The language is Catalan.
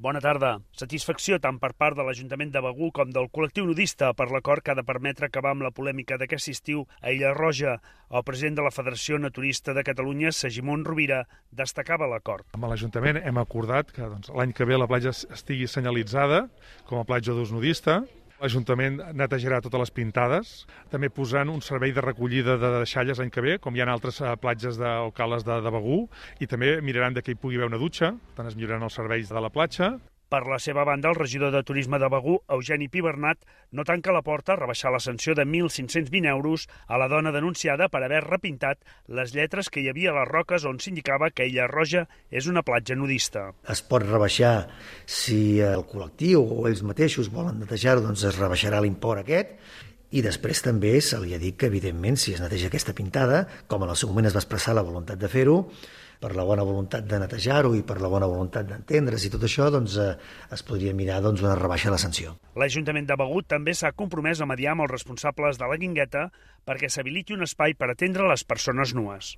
Bona tarda. Satisfacció tant per part de l'Ajuntament de Begú com del col·lectiu nudista per l'acord que ha de permetre acabar amb la polèmica d'aquest estiu a Illa Roja. El president de la Federació Naturista de Catalunya, Segimon Rovira, destacava l'acord. Amb l'Ajuntament hem acordat que doncs, l'any que ve la platja estigui senyalitzada com a platja d'ús nudista, L'Ajuntament netejarà totes les pintades, també posant un servei de recollida de deixalles l'any que ve, com hi ha altres eh, platges de, o cales de, de Begú, i també miraran que hi pugui haver una dutxa, tant es milloraran els serveis de la platja, per la seva banda, el regidor de Turisme de Begú, Eugeni Pibernat, no tanca la porta a rebaixar la sanció de 1.520 euros a la dona denunciada per haver repintat les lletres que hi havia a les roques on s'indicava que Illa Roja és una platja nudista. Es pot rebaixar si el col·lectiu o ells mateixos volen netejar-ho, doncs es rebaixarà l'import aquest i després també se li ha dit que, evidentment, si es neteja aquesta pintada, com en el seu moment es va expressar la voluntat de fer-ho, per la bona voluntat de netejar-ho i per la bona voluntat d'entendre's i tot això, doncs eh, es podria mirar doncs, una rebaixa de la sanció. L'Ajuntament de Begut també s'ha compromès a mediar amb els responsables de la Guingueta perquè s'habiliti un espai per atendre les persones nues.